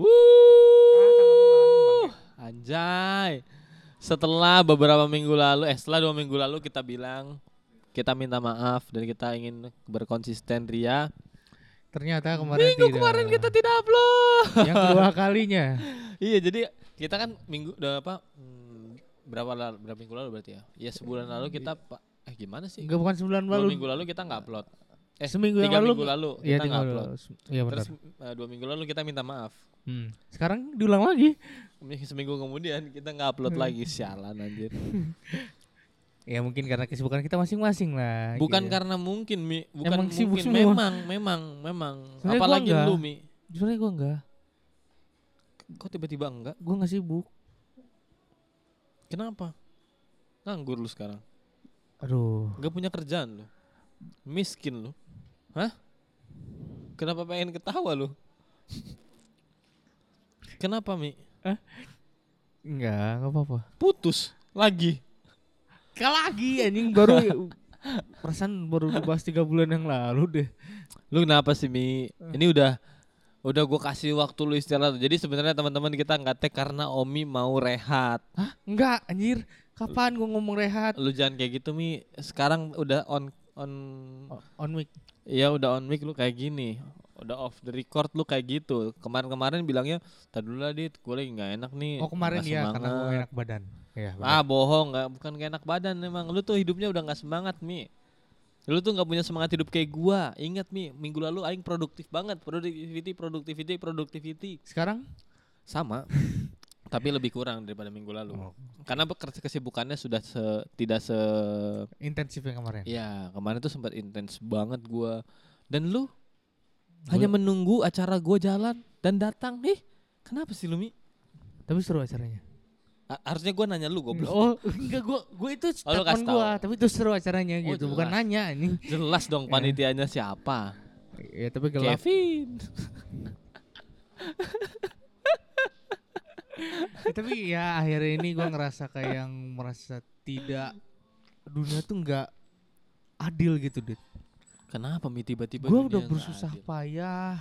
Wuh. Anjay. Setelah beberapa minggu lalu, eh setelah dua minggu lalu kita bilang kita minta maaf dan kita ingin berkonsisten Ria. Ternyata kemarin Minggu tidak. kemarin kita tidak upload. yang kedua kalinya. iya, jadi kita kan minggu udah apa? hmm, berapa lalu, berapa minggu lalu berarti ya? Iya sebulan lalu kita eh gimana sih? Enggak bukan sebulan Dua lalu. minggu lalu kita nggak upload. Eh Seminggu yang tiga lalu. minggu lalu Iya, kita tiga nggak upload. Iya benar. Terus eh, dua minggu lalu kita minta maaf. Hmm. Sekarang diulang lagi. Seminggu kemudian kita nggak upload Hmm. lagi sialan anjir. Ya mungkin karena kesibukan kita masing-masing lah. Bukan gitu. karena mungkin Mi, bukan Emang sibuk mungkin semua. memang memang memang Sebenarnya gua apalagi lu Mi. Sebenarnya gue enggak. Kok tiba-tiba enggak? Gue enggak sibuk. Kenapa? Nganggur lu sekarang. Aduh. Enggak punya kerjaan lu. Miskin lu. Hah? Kenapa pengen ketawa lu? Kenapa Mi? Enggak, enggak apa-apa. Putus lagi. Kali lagi anjing baru perasaan baru dibahas tiga bulan yang lalu deh. Lu kenapa sih Mi? Ini udah udah gue kasih waktu lu istirahat. Jadi sebenarnya teman-teman kita nggak tag karena Omi mau rehat. Hah? Enggak, anjir. Kapan gua ngomong rehat? Lu jangan kayak gitu Mi. Sekarang udah on on O- On mic. ya udah on mic lu kayak gini. Udah off the record lu kayak gitu. Kemarin-kemarin bilangnya, "Tadi dulu lah Dit, gue lagi nggak enak nih." Oh kemarin nggak ya karena semangat." gua enak badan. Iya, benar. Ah bohong, nggak bukan gak enak badan emang. Lu tuh hidupnya udah nggak semangat Mi. Lu tuh nggak punya semangat hidup kayak gua. Ingat Mi, minggu lalu aing produktif banget. Productivity, productivity, productivity. Sekarang Sama. tapi lebih kurang daripada minggu lalu. Oh. Karena kesibukannya sudah se, tidak se intensif yang kemarin. ya, kemarin tuh sempat intens banget gua. Dan lu hanya menunggu acara gua jalan dan datang. Ih, kenapa sih lu Mi? Tapi seru acaranya. A- harusnya gua nanya lu goblok. Oh, enggak gua gua itu Oh, statement gua, tahu. tapi itu seru acaranya Oh, gitu, bukan jelas. nanya anjing. Jelas dong Ya. panitianya siapa? Ya tapi gelap. Kevin. Ya, tapi ya akhirnya ini gua ngerasa kayak yang merasa tidak dunia tuh enggak adil gitu, Dit. Kenapa Mi tiba-tiba Gua dunia udah bersusah adil? payah.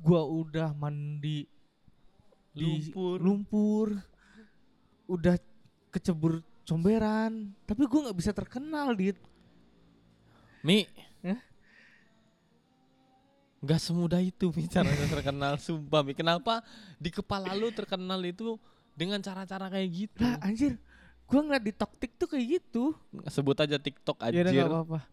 Gua udah mandi di Lumpur. lumpur. Udah kecebur comberan, tapi gua nggak bisa terkenal, Dit. Mi. Hah? Gak semudah itu Mi caranya terkenal Sumpah Mi Kenapa di kepala lu terkenal itu Dengan cara-cara kayak gitu Lah anjir, gua ngeliat di toktik tuh kayak gitu. Sebut aja TikTok Ya anjir apa-apa.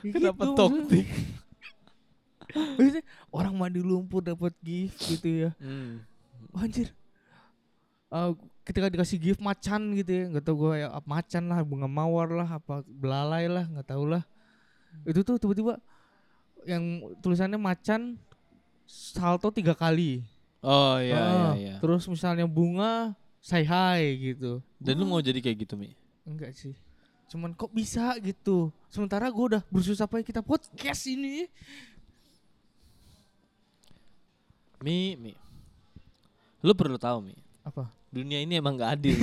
Ya Kenapa gitu, toktik maksudnya. Orang mandi lumpur dapat gift gitu ya. hmm. Anjir. Eh, ketika dikasih gift macan gitu ya, nggak tahu gue ya macan lah, bunga mawar lah, apa belalai lah, nggak tahu lah. Itu tuh tiba-tiba yang tulisannya macan salto tiga kali. Oh iya iya Ah, iya Terus misalnya bunga say hi gitu. Dan lu mau jadi kayak gitu Mi Enggak sih. Cuman kok bisa gitu. Sementara gue udah bersusah payah kita podcast ini. Mi Mi Lu perlu tahu Mi Apa? Dunia ini emang gak adil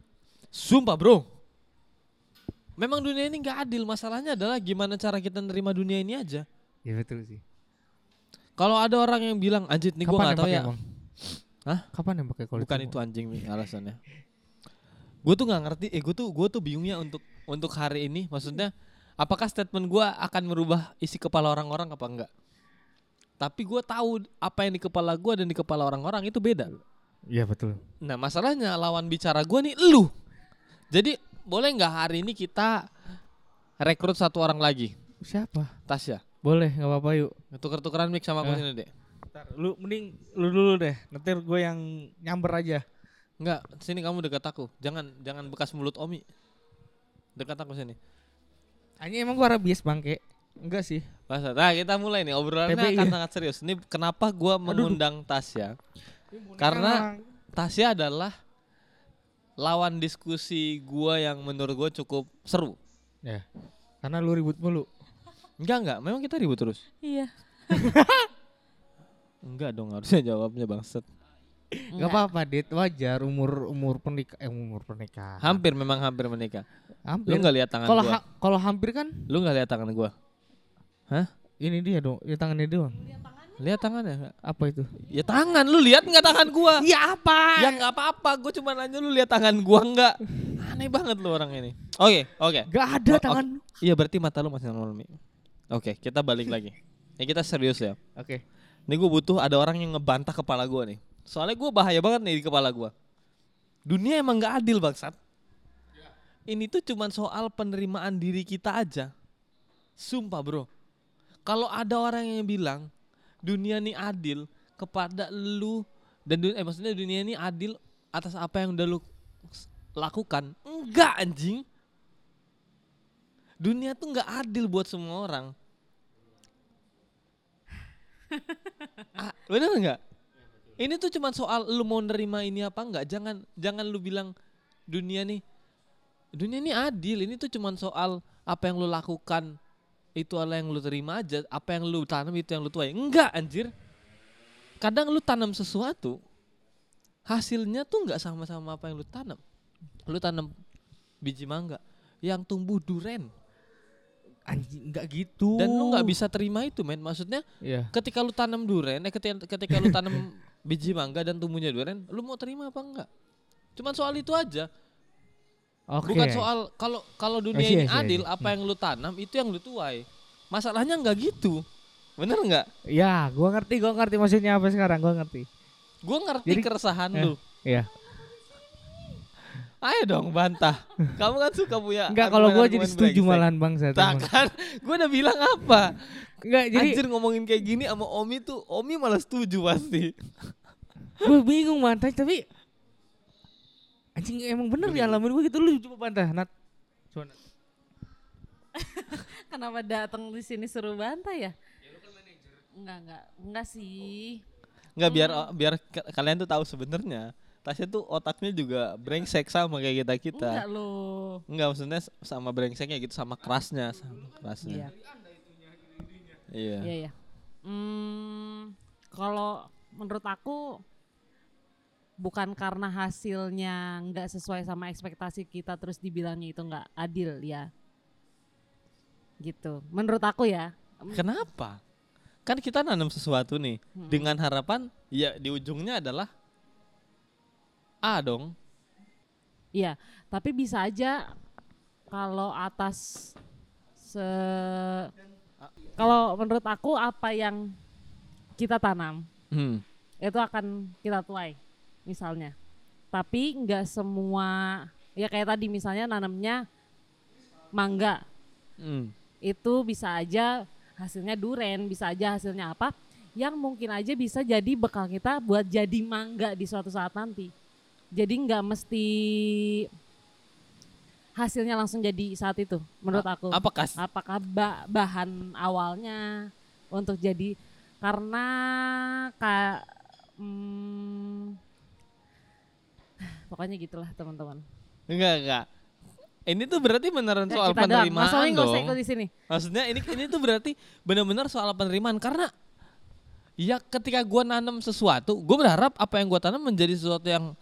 Sumpah bro Memang dunia ini gak adil Masalahnya adalah gimana cara kita nerima dunia ini aja Ya betul sih. Kalau ada orang yang bilang Anjir nih gue gak tahu ya emang? Hah? Kapan yang pakai kalau Bukan itu anjing Mi alasannya Gue tuh gak ngerti Eh gue tuh gue tuh bingungnya untuk Untuk hari ini Maksudnya Apakah statement gue akan merubah isi kepala orang-orang apa enggak Tapi gue tahu apa yang di kepala gue dan di kepala orang-orang itu beda Iya betul. Nah masalahnya lawan bicara gue nih lu. Jadi boleh nggak hari ini kita rekrut satu orang lagi? Siapa? Tasya. Boleh, nggak apa-apa yuk. Tuker-tukeran mic sama aku Eh. sini deh. Lu mending lu dulu deh. Nanti gue yang nyamber aja. Enggak, sini kamu dekat aku. Jangan jangan bekas mulut Omi. Dekat aku sini. Hanya emang gue rabies bangke. Enggak sih. Masa? Nah kita mulai nih obrolannya akan sangat serius. Ini kenapa gue mengundang Tasya? Karena Tasya adalah lawan diskusi gue yang menurut gue cukup seru. ya. Karena lu ribut mulu. Enggak enggak, memang kita ribut terus. Iya. Enggak dong harusnya jawabnya bangset. Gak apa-apa, Dit. Wajar umur umur pernikah eh umur pernikahan. Hampir memang hampir menikah. Hampir. Lu nggak lihat tangan Kalau gua? ha- kalau hampir kan Lu nggak lihat tangan gua? Hah? ini dia dong, ya tangannya doang. Lihat tangannya Lihat tangannya nggak? Apa itu? Ya tangan lu lihat nggak tangan gua? Ya apa? Ya nggak apa-apa, gue cuma nanya lu lihat tangan gua nggak? Aneh banget lu orang ini. Oke, oke. Gak ada Oh, tangan. Iya berarti mata lu masih normal Mi. Oke, kita balik lagi. Ini kita serius ya. Oke. Ini gue butuh ada orang yang ngebantah kepala gua nih. Soalnya gua bahaya banget nih di kepala gua. Dunia emang nggak adil bangsat. Ini tuh cuman soal penerimaan diri kita aja. Sumpah bro. Kalau ada orang yang bilang dunia ini adil kepada lu dan dun- eh maksudnya dunia ini adil atas apa yang udah lu lakukan. Enggak anjing. Dunia tuh nggak adil buat semua orang. ah, bener nggak? Ini tuh cuman soal lu mau nerima ini apa enggak. Jangan jangan lu bilang dunia nih dunia ini adil. Ini tuh cuman soal apa yang lu lakukan itu adalah yang lu terima aja. Apa yang lu tanam itu yang lu tuai. Enggak anjir. Kadang lu tanam sesuatu hasilnya tuh nggak sama-sama apa yang lu tanam. Lu tanam biji mangga yang tumbuh duren Anjing nggak gitu. dan lu nggak bisa terima itu men. Maksudnya Iya. ketika lu tanam duren, eh ketika, ketika lu tanam biji mangga dan tumbuhnya duren, lu mau terima apa enggak? Cuman soal itu aja. Oke. Bukan soal kalau kalau dunia ini adil, apa yang lu tanam itu yang lu tuai. Masalahnya enggak gitu. Bener nggak? Ya, gua ngerti, gua ngerti maksudnya apa sekarang, gua ngerti. Gue ngerti Jadi- keresahan eh, lu. Iya. Ayo dong bantah. Kamu kan suka punya Enggak kalau gua jadi setuju malahan bangsa. Tak kan? Gue udah bilang apa? Enggak, jadi Anjir ngomongin kayak gini sama Omi tuh, Omi malah setuju pasti. gue bingung mantai tapi anjing emang bener ya alamin gue gitu lu coba bantah Nat. Coba, Nat. Kenapa datang di sini suruh bantai ya? Enggak, enggak. Enggak sih. Nggak biar Hmm. biar ka- kalian tuh tahu sebenarnya Tasya tuh otaknya juga brengsek sama kayak kita kita. Enggak loh. Enggak maksudnya sama brengseknya gitu sama kerasnya sama Iya. kerasnya. Iya. Iya, iya. Hmm, kalau menurut aku bukan karena hasilnya nggak sesuai sama ekspektasi kita terus dibilangnya itu nggak adil ya. Gitu. Menurut aku ya. Kenapa? Kan kita nanam sesuatu nih Mm-mm. dengan harapan ya di ujungnya adalah A dong. Iya, tapi bisa aja kalau atas se kalau menurut aku apa yang kita tanam Hmm. itu akan kita tuai misalnya. Tapi nggak semua ya kayak tadi misalnya nanamnya mangga Hmm. itu bisa aja hasilnya duren, bisa aja hasilnya apa yang mungkin aja bisa jadi bekal kita buat jadi mangga di suatu saat nanti. Jadi nggak mesti hasilnya langsung jadi saat itu menurut aku. Apakah Apakah ba- bahan awalnya untuk jadi karena ka, hmm, pokoknya gitulah teman-teman. enggak enggak. Ini tuh berarti beneran Ya, soal kita. Mas penerimaan usah dong. ikut di sini. Maksudnya ini ini tuh berarti benar-benar soal penerimaan karena ya ketika gua nanam sesuatu, gue berharap apa yang gua tanam menjadi sesuatu yang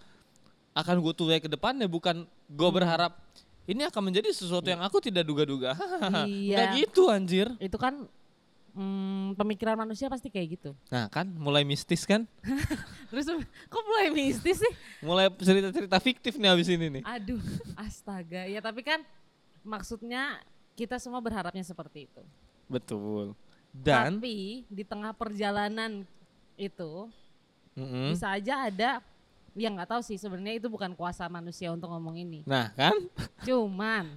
akan gue tuai ke depannya bukan gue Hmm. berharap ini akan menjadi sesuatu yang aku tidak duga-duga. Iya. Enggak gitu anjir. Itu kan hmm, pemikiran manusia pasti kayak gitu. Nah kan mulai mistis kan? Terus kok mulai mistis sih? Mulai cerita-cerita fiktif nih abis ini nih. Aduh, astaga. Ya tapi kan maksudnya kita semua berharapnya seperti itu. Betul. Dan tapi di tengah perjalanan itu Mm-mm. bisa aja ada yang nggak tahu sih sebenarnya itu bukan kuasa manusia untuk ngomong ini. nah kan Cuman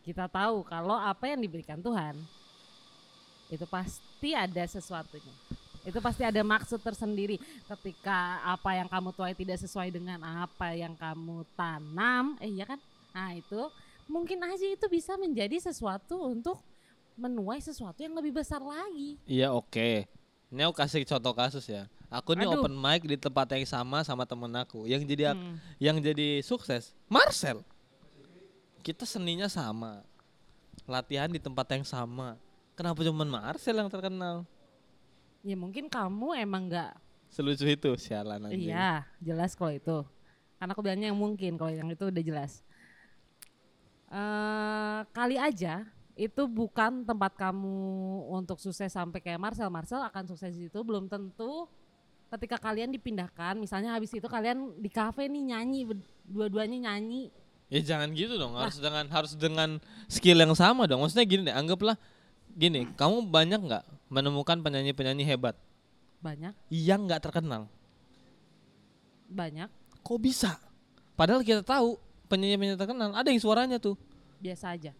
kita tahu kalau apa yang diberikan Tuhan itu pasti ada sesuatunya. Itu pasti ada maksud tersendiri ketika apa yang kamu tuai tidak sesuai dengan apa yang kamu tanam, eh iya kan? Nah, itu mungkin aja itu bisa menjadi sesuatu untuk menuai sesuatu yang lebih besar lagi. Iya oke. Ini aku kasih contoh kasus ya. Aku nih Aduh. open mic di tempat yang sama sama temen aku. Yang jadi Hmm. yang jadi sukses Marcel. Kita seninya sama. Latihan di tempat yang sama. Kenapa cuma Marcel yang terkenal? Ya mungkin kamu emang nggak Selucu itu sialan anjing. Iya, jelas kalau itu. Karena aku bilangnya yang mungkin, kalau yang itu udah jelas. eh kali aja itu bukan tempat kamu untuk sukses sampai kayak Marcel. Marcel akan sukses di situ belum tentu ketika kalian dipindahkan, misalnya habis itu kalian di kafe nih nyanyi, dua-duanya nyanyi. Ya jangan gitu dong, harus dengan harus dengan skill yang sama dong. Maksudnya gini deh, anggaplah gini, kamu banyak nggak menemukan penyanyi-penyanyi hebat Banyak, yang nggak terkenal? banyak, Kok bisa? Padahal kita tahu penyanyi-penyanyi terkenal ada yang suaranya tuh biasa aja.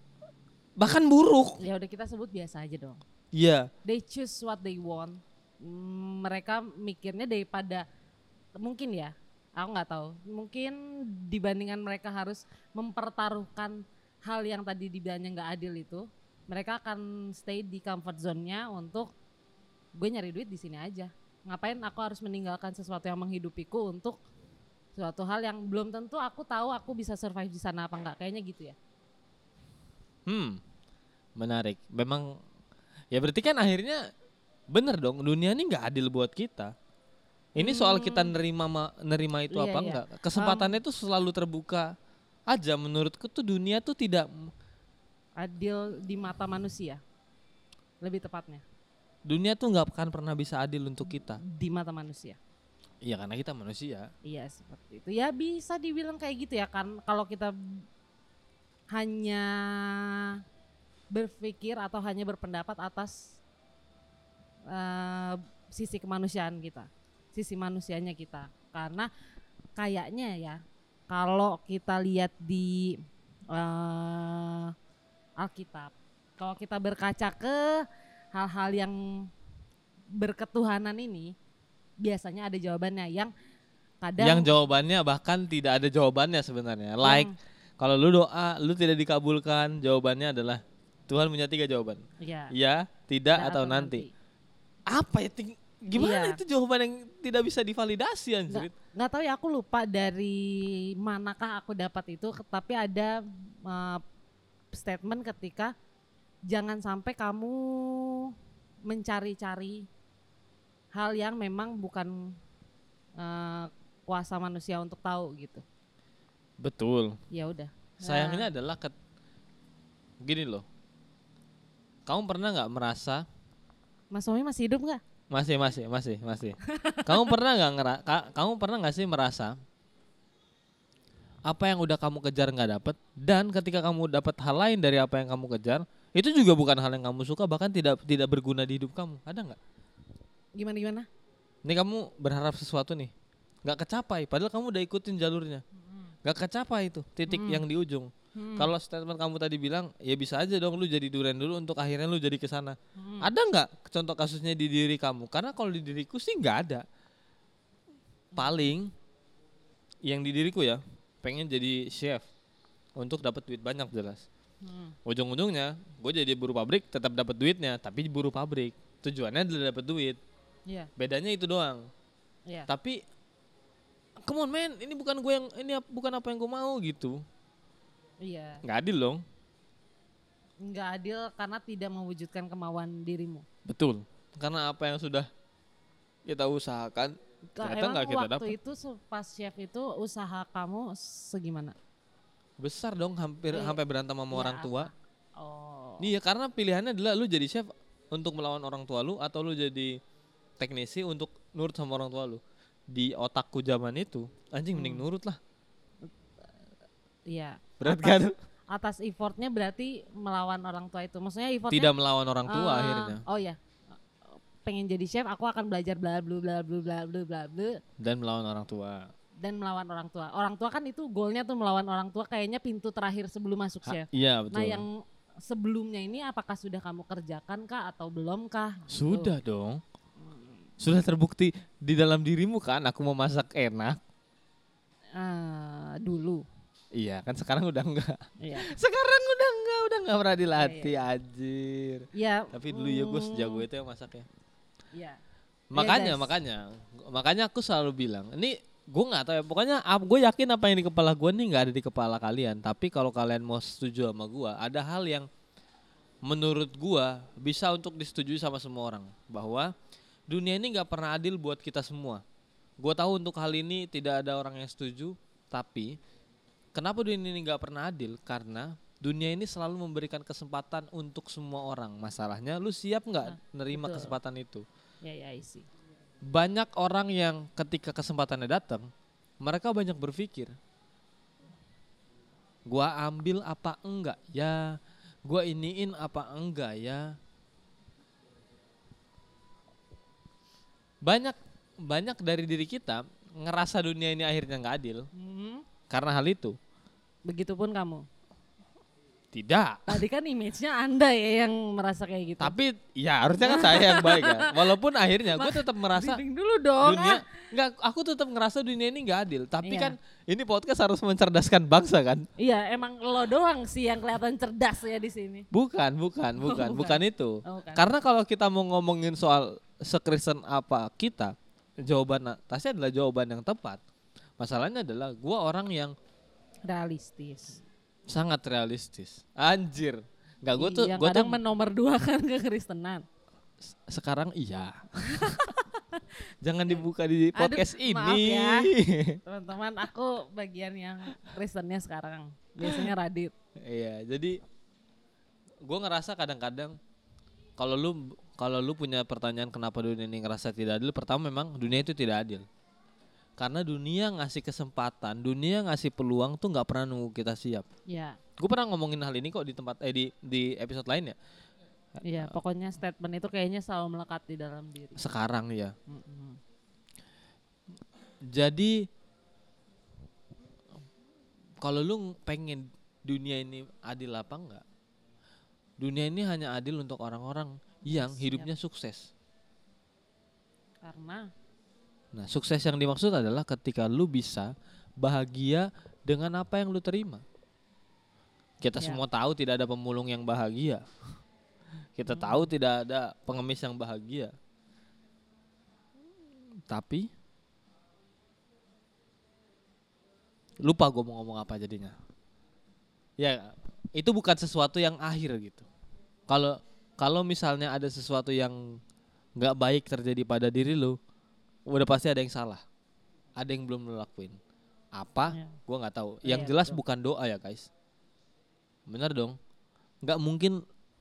Bahkan buruk. Ya udah kita sebut biasa aja dong. Iya. They choose what they want. Mm, Mereka mikirnya daripada mungkin ya, aku nggak tahu. Mungkin dibandingkan mereka harus mempertaruhkan hal yang tadi dibilangnya nggak adil itu, mereka akan stay di comfort zone-nya untuk gue nyari duit di sini aja. Ngapain aku harus meninggalkan sesuatu yang menghidupiku untuk suatu hal yang belum tentu aku tahu aku bisa survive di sana apa enggak. Kayaknya gitu ya. Hmm. Menarik. Memang ya berarti kan akhirnya bener dong dunia ini nggak adil buat kita. Ini soal kita nerima ma- nerima itu Hmm. Iya, apa iya. enggak. Kesempatannya tuh selalu terbuka aja menurutku tuh dunia tuh tidak Adil di mata manusia. Lebih tepatnya dunia tuh nggak akan pernah bisa adil untuk kita. di mata manusia. Iya karena kita manusia. Iya seperti itu. Ya bisa dibilang kayak gitu ya kan. Kalau kita hanya berpikir atau hanya berpendapat atas eh, sisi kemanusiaan kita, sisi manusianya kita. Karena kayaknya ya kalau kita lihat di eh, Alkitab, kalau kita berkaca ke hal-hal yang berketuhanan ini, biasanya ada jawabannya yang kadang Yang jawabannya bahkan tidak ada jawabannya sebenarnya. Like kalau lu doa lu tidak dikabulkan, jawabannya adalah Tuhan punya tiga jawaban. ya, Ya, tidak, atau, nanti. Apa ya? ting- Gimana Iya. itu jawaban yang tidak bisa divalidasi anjir? nggak tahu ya aku lupa dari manakah aku dapat itu tapi ada uh, statement ketika jangan sampai kamu mencari-cari hal yang memang bukan uh, kuasa manusia untuk tahu gitu Betul. ya udah Sayangnya adalah ket... gini loh. Kamu pernah nggak merasa Mas Somi masih hidup nggak masih masih masih masih. kamu pernah nggak ngera... ka- kamu pernah nggak sih merasa apa yang udah kamu kejar nggak dapet dan ketika kamu dapat hal lain dari apa yang kamu kejar itu juga bukan hal yang kamu suka bahkan tidak tidak berguna di hidup kamu ada nggak? gimana gimana Ini kamu berharap sesuatu nih nggak kecapai padahal kamu udah ikutin jalurnya nggak kecapai itu titik Hmm. yang di ujung. Kalau statement kamu tadi bilang ya bisa aja dong lu jadi duren dulu untuk akhirnya lu jadi ke sana. Hmm. Ada nggak contoh kasusnya di diri kamu? Karena kalau di diriku sih nggak ada. Paling yang di diriku ya pengen jadi chef untuk dapat duit banyak jelas. Hmm. Ujung-ujungnya gue jadi buruh pabrik tetap dapat duitnya tapi buruh pabrik tujuannya adalah dapat duit. Iya, Bedanya itu doang. iya. Tapi come on man, ini bukan gue yang ini bukan apa yang gue mau gitu. Iya. Nggak adil dong. Nggak adil karena tidak mewujudkan kemauan dirimu. Betul. Karena apa yang sudah kita usahakan Ka- Ternyata nggak kita waktu dapet. itu pas chef itu usaha kamu segimana? besar dong hampir Iya. sampai berantem sama Ya, orang tua. apa? Oh. Iya, karena pilihannya adalah lu jadi chef untuk melawan orang tua lu atau lu jadi teknisi untuk nurut sama orang tua lu. Di otakku zaman itu, anjing mending Hmm. nurut lah. Iya. Berat atas, kan? Atas effortnya berarti melawan orang tua itu. Maksudnya effortnya Tidak melawan orang tua eh, akhirnya Oh ya. Pengen jadi chef, aku akan belajar bla bla bla bla bla bla bla bla dan melawan orang tua. dan melawan orang tua. Orang tua kan itu goalnya tuh melawan orang tua kayaknya pintu terakhir sebelum masuk Ha- chef. iya, betul. Nah yang sebelumnya ini apakah sudah kamu kerjakan kah atau belum kah? Gitu. Sudah dong. Sudah terbukti di dalam dirimu kan aku mau masak enak. Eh, dulu. Iya, kan sekarang udah enggak. Iya. Sekarang udah enggak, udah enggak pernah dilatih anjir. Ya. Tapi dulu ya gue mm, sejago itu yang masaknya. Iya. Makanya, guys. makanya, makanya aku selalu bilang, ini gue nggak tahu ya. Pokoknya gue yakin apa yang di kepala gue nih nggak ada di kepala kalian. Tapi kalau kalian mau setuju sama gue, ada hal yang menurut gue bisa untuk disetujui sama semua orang bahwa dunia ini nggak pernah adil buat kita semua. Gue tahu untuk hal ini tidak ada orang yang setuju, tapi kenapa dunia ini nggak pernah adil? Karena dunia ini selalu memberikan kesempatan untuk semua orang. Masalahnya lu siap nggak Nah, nerima betul. kesempatan itu? Ya ya I see. Banyak orang yang ketika kesempatannya datang, mereka banyak berpikir, gua ambil apa enggak ya? Gua iniin apa enggak ya? Banyak banyak dari diri kita ngerasa dunia ini akhirnya nggak adil Mhm. Karena hal itu. Begitupun kamu. Tidak. Tadi kan image-nya Anda ya yang merasa kayak gitu. Tapi ya harusnya kan saya yang baik ya. Walaupun akhirnya gue tetap merasa dulu dong. dunia ah. nggak aku tetap ngerasa dunia ini nggak adil. Tapi Iya. kan ini podcast harus mencerdaskan bangsa kan? Iya, emang lo doang sih yang kelihatan cerdas ya di sini. Bukan, bukan, bukan, bukan. bukan itu. Oh, bukan. Karena kalau kita mau ngomongin soal sekristen apa kita, jawaban Tasya adalah jawaban yang tepat. Masalahnya adalah gua orang yang Realistis. sangat realistis. Anjir. Nggak gue tuh gua tuh kadang menomor dua kan kekristenan. sekarang iya. Jangan dibuka di Aduh, podcast maaf ini. ya. Teman-teman, aku bagian yang Kristennya sekarang. Biasanya Radit. Iya, jadi gue ngerasa kadang-kadang kalau lu kalau lu punya pertanyaan kenapa dunia ini ngerasa tidak adil, pertama memang dunia itu tidak adil. Karena dunia ngasih kesempatan, dunia ngasih peluang tuh nggak pernah nunggu kita siap. Ya, Gue pernah ngomongin hal ini kok di tempat eh di di episode lain ya. iya. Pokoknya statement itu kayaknya selalu melekat di dalam diri. Sekarang ya. Mm-mm. Jadi kalau lu pengen dunia ini adil apa enggak? Dunia ini hanya adil untuk orang-orang yang Siap. hidupnya sukses. Karena Nah, sukses yang dimaksud adalah ketika lu bisa bahagia dengan apa yang lu terima. Kita Ya. semua tahu tidak ada pemulung yang bahagia. Kita Hmm. tahu tidak ada pengemis yang bahagia. Tapi lupa gue mau ngomong apa jadinya. Ya, itu bukan sesuatu yang akhir gitu. Kalau kalau misalnya ada sesuatu yang nggak baik terjadi pada diri lu, udah pasti ada yang salah. Ada yang belum lu lakuin. Apa? Ya. Gua nggak tahu. Iya, Yang jelas betul. bukan doa ya, guys. Bener dong. Nggak mungkin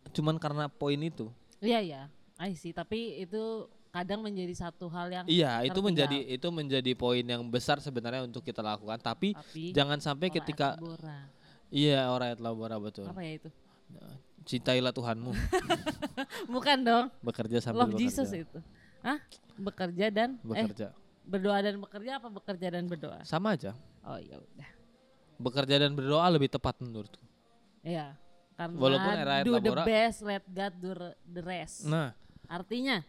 cuman karena poin itu. Iya ya, I see. Tapi itu kadang menjadi satu hal yang Iya, itu tertinggal. menjadi itu menjadi poin yang besar sebenarnya untuk kita lakukan. Tapi tapi jangan sampai ketika iya orang labora betul. apa ya itu? Cintailah Tuhanmu, Bukan dong. bekerja sambil Love bekerja. Jesus itu. Hah? Bekerja dan eh Bekerja. berdoa dan bekerja apa bekerja dan berdoa? Sama aja. Oh ya udah. Bekerja dan berdoa lebih tepat menurutku. Iya. Karena Walaupun era do the Labora- best, let God do the rest. Nah, Artinya,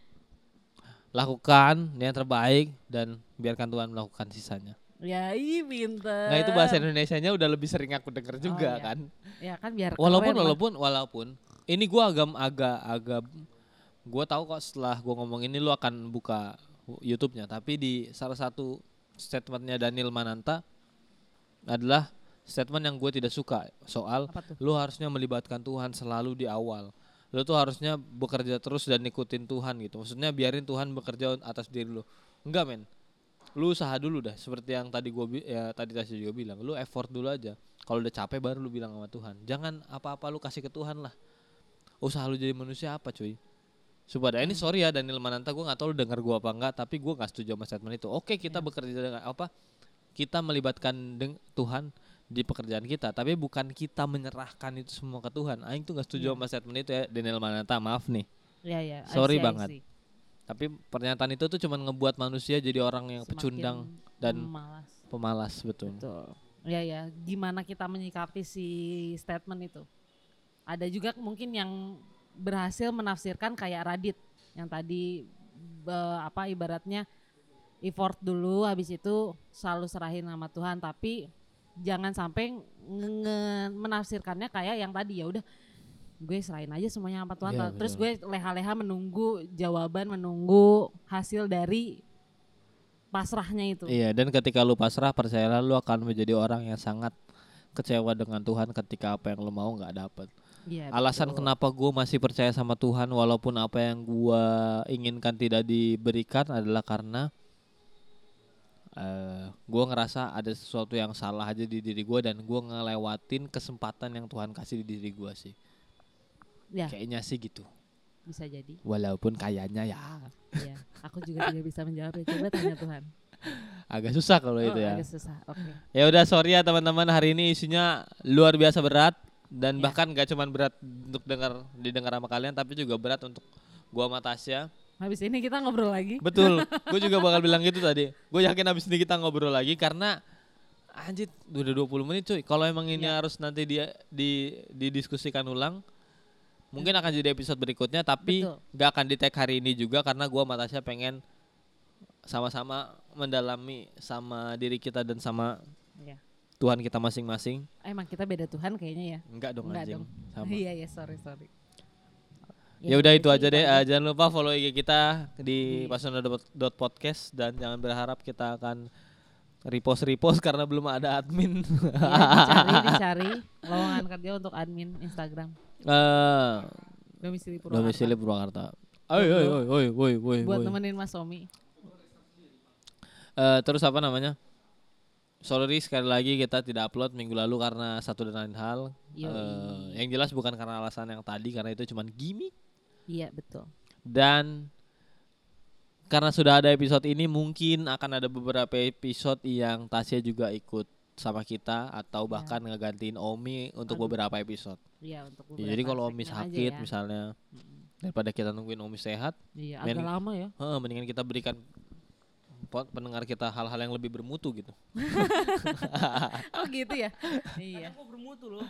lakukan yang terbaik dan biarkan Tuhan melakukan sisanya. ya ih pinter. Nah, itu bahasa Indonesianya udah lebih sering aku denger juga iya. kan. Ya kan biar Walaupun lah. walaupun walaupun ini gua agak agak agak gua tahu kok setelah gua ngomong ini lu akan buka YouTube-nya, tapi di salah satu statementnya Daniel Mananta adalah statement yang gue tidak suka soal lu harusnya melibatkan Tuhan selalu di awal. Lu tuh harusnya bekerja terus dan ikutin Tuhan gitu. Maksudnya biarin Tuhan bekerja atas diri lu. Enggak, men. Lu usaha dulu dah seperti yang tadi gua bi- ya tadi Tasya juga bilang. Lu effort dulu aja. Kalau udah capek baru lu bilang sama Tuhan. Jangan apa-apa lu kasih ke Tuhan lah. Usaha lu jadi manusia apa, cuy? Subada ini sorry ya Daniel Mananta gua nggak tahu lu denger gua apa enggak tapi gua nggak setuju sama statement itu. Oke, kita Ya. bekerja dengan apa? Kita melibatkan deng- Tuhan di pekerjaan kita, tapi bukan kita menyerahkan itu semua ke Tuhan. Aing tuh gak setuju Iya. sama statement itu ya Daniel Mananta, maaf nih. Ya ya. I Sorry see, I banget. see. Tapi pernyataan itu tuh cuman ngebuat manusia jadi orang yang Semakin pecundang dan malas. pemalas betul. Betul. Ya ya, gimana kita menyikapi si statement itu? Ada juga mungkin yang berhasil menafsirkan kayak Radit yang tadi be- apa ibaratnya effort dulu habis itu selalu serahin sama Tuhan tapi jangan sampai nge- menafsirkannya kayak yang tadi ya udah gue serahin aja semuanya sama Tuhan. Iya, terus gue leha-leha menunggu jawaban menunggu hasil dari pasrahnya itu. Iya, dan ketika lu pasrah percayalah lu akan menjadi orang yang sangat kecewa dengan Tuhan ketika apa yang lu mau nggak dapet. Iya, Alasan betul. kenapa gue masih percaya sama Tuhan walaupun apa yang gua inginkan tidak diberikan adalah karena eh gue ngerasa ada sesuatu yang salah aja di diri gue dan gue ngelewatin kesempatan yang Tuhan kasih di diri gue sih Ya, kayaknya sih gitu bisa jadi. walaupun kayaknya ya Iya, aku juga tidak bisa menjawabnya. Coba tanya Tuhan. agak susah kalau oh, itu ya agak susah. Oke. ya udah sorry ya teman-teman hari ini isinya luar biasa berat dan Ya. bahkan gak cuman berat untuk dengar didengar sama kalian tapi juga berat untuk gua sama Tasya Habis ini kita ngobrol lagi. betul gue juga bakal bilang gitu tadi gue yakin abis ini kita ngobrol lagi karena anjir udah 20 menit cuy kalau emang ini Ya. harus nanti dia di didiskusikan ulang mungkin akan jadi episode berikutnya tapi Betul. gak akan di tag hari ini juga karena gua sama Tasya pengen sama-sama mendalami sama diri kita dan sama Iya. Tuhan kita masing-masing Emang kita beda Tuhan kayaknya ya. enggak dong Enggak anjing dong. sama Iya, iya, sorry, sorry. Ya udah itu aja deh. Eh, jangan lupa follow IG kita di Di- pasona.podcast dan jangan berharap kita akan repost repost karena belum ada admin. Iya, dicari, dicari lowongan kerja untuk admin Instagram. Eh, Domisili Purwakarta. domisili Purwakarta. Oi oi oi oi oi oi. Buat oi. nemenin Mas Omi. Eh, terus apa namanya? Sorry sekali lagi kita tidak upload minggu lalu karena satu dan lain hal. Yoi. Eh, yang jelas bukan karena alasan yang tadi karena itu cuman gimmick Iya, betul. dan karena sudah ada episode ini mungkin akan ada beberapa episode yang Tasya juga ikut sama kita atau Ya. bahkan ngegantiin Omi untuk Aduh. beberapa episode. Iya, untuk Ya, jadi beberapa kalau Omi sakit ya. misalnya daripada kita nungguin Omi sehat, Iya, agak lama ya. heeh, mendingan kita berikan pendengar kita hal-hal yang lebih bermutu gitu. Oh gitu ya. iya. Kok bermutu loh?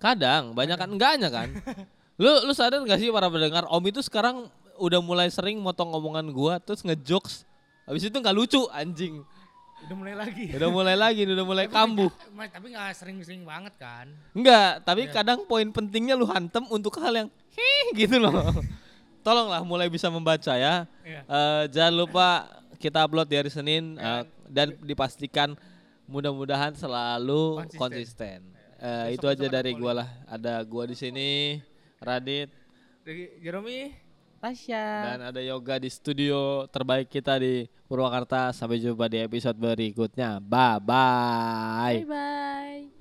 Kadang banyak kan enggaknya kan. lu lu sadar gak sih para pendengar Om itu sekarang udah mulai sering motong omongan gua terus ngejokes. Habis itu nggak lucu anjing. Udah mulai lagi. Udah mulai lagi, udah mulai kambuh. Mas, tapi nggak sering-sering banget kan? Enggak, tapi Iya. kadang poin pentingnya lu hantem untuk hal yang hih gitu loh. Tolonglah mulai bisa membaca ya. Iya. Eh, jangan lupa kita upload di hari Senin eh, dan dipastikan mudah-mudahan selalu konsisten. Konsisten. Eh, Besok itu aja dari gua lah. Ada gua di sini, Radit Jeromi. Tasya. dan ada Yoga di studio terbaik kita di Purwakarta. Sampai jumpa di episode berikutnya. Bye bye. Bye bye.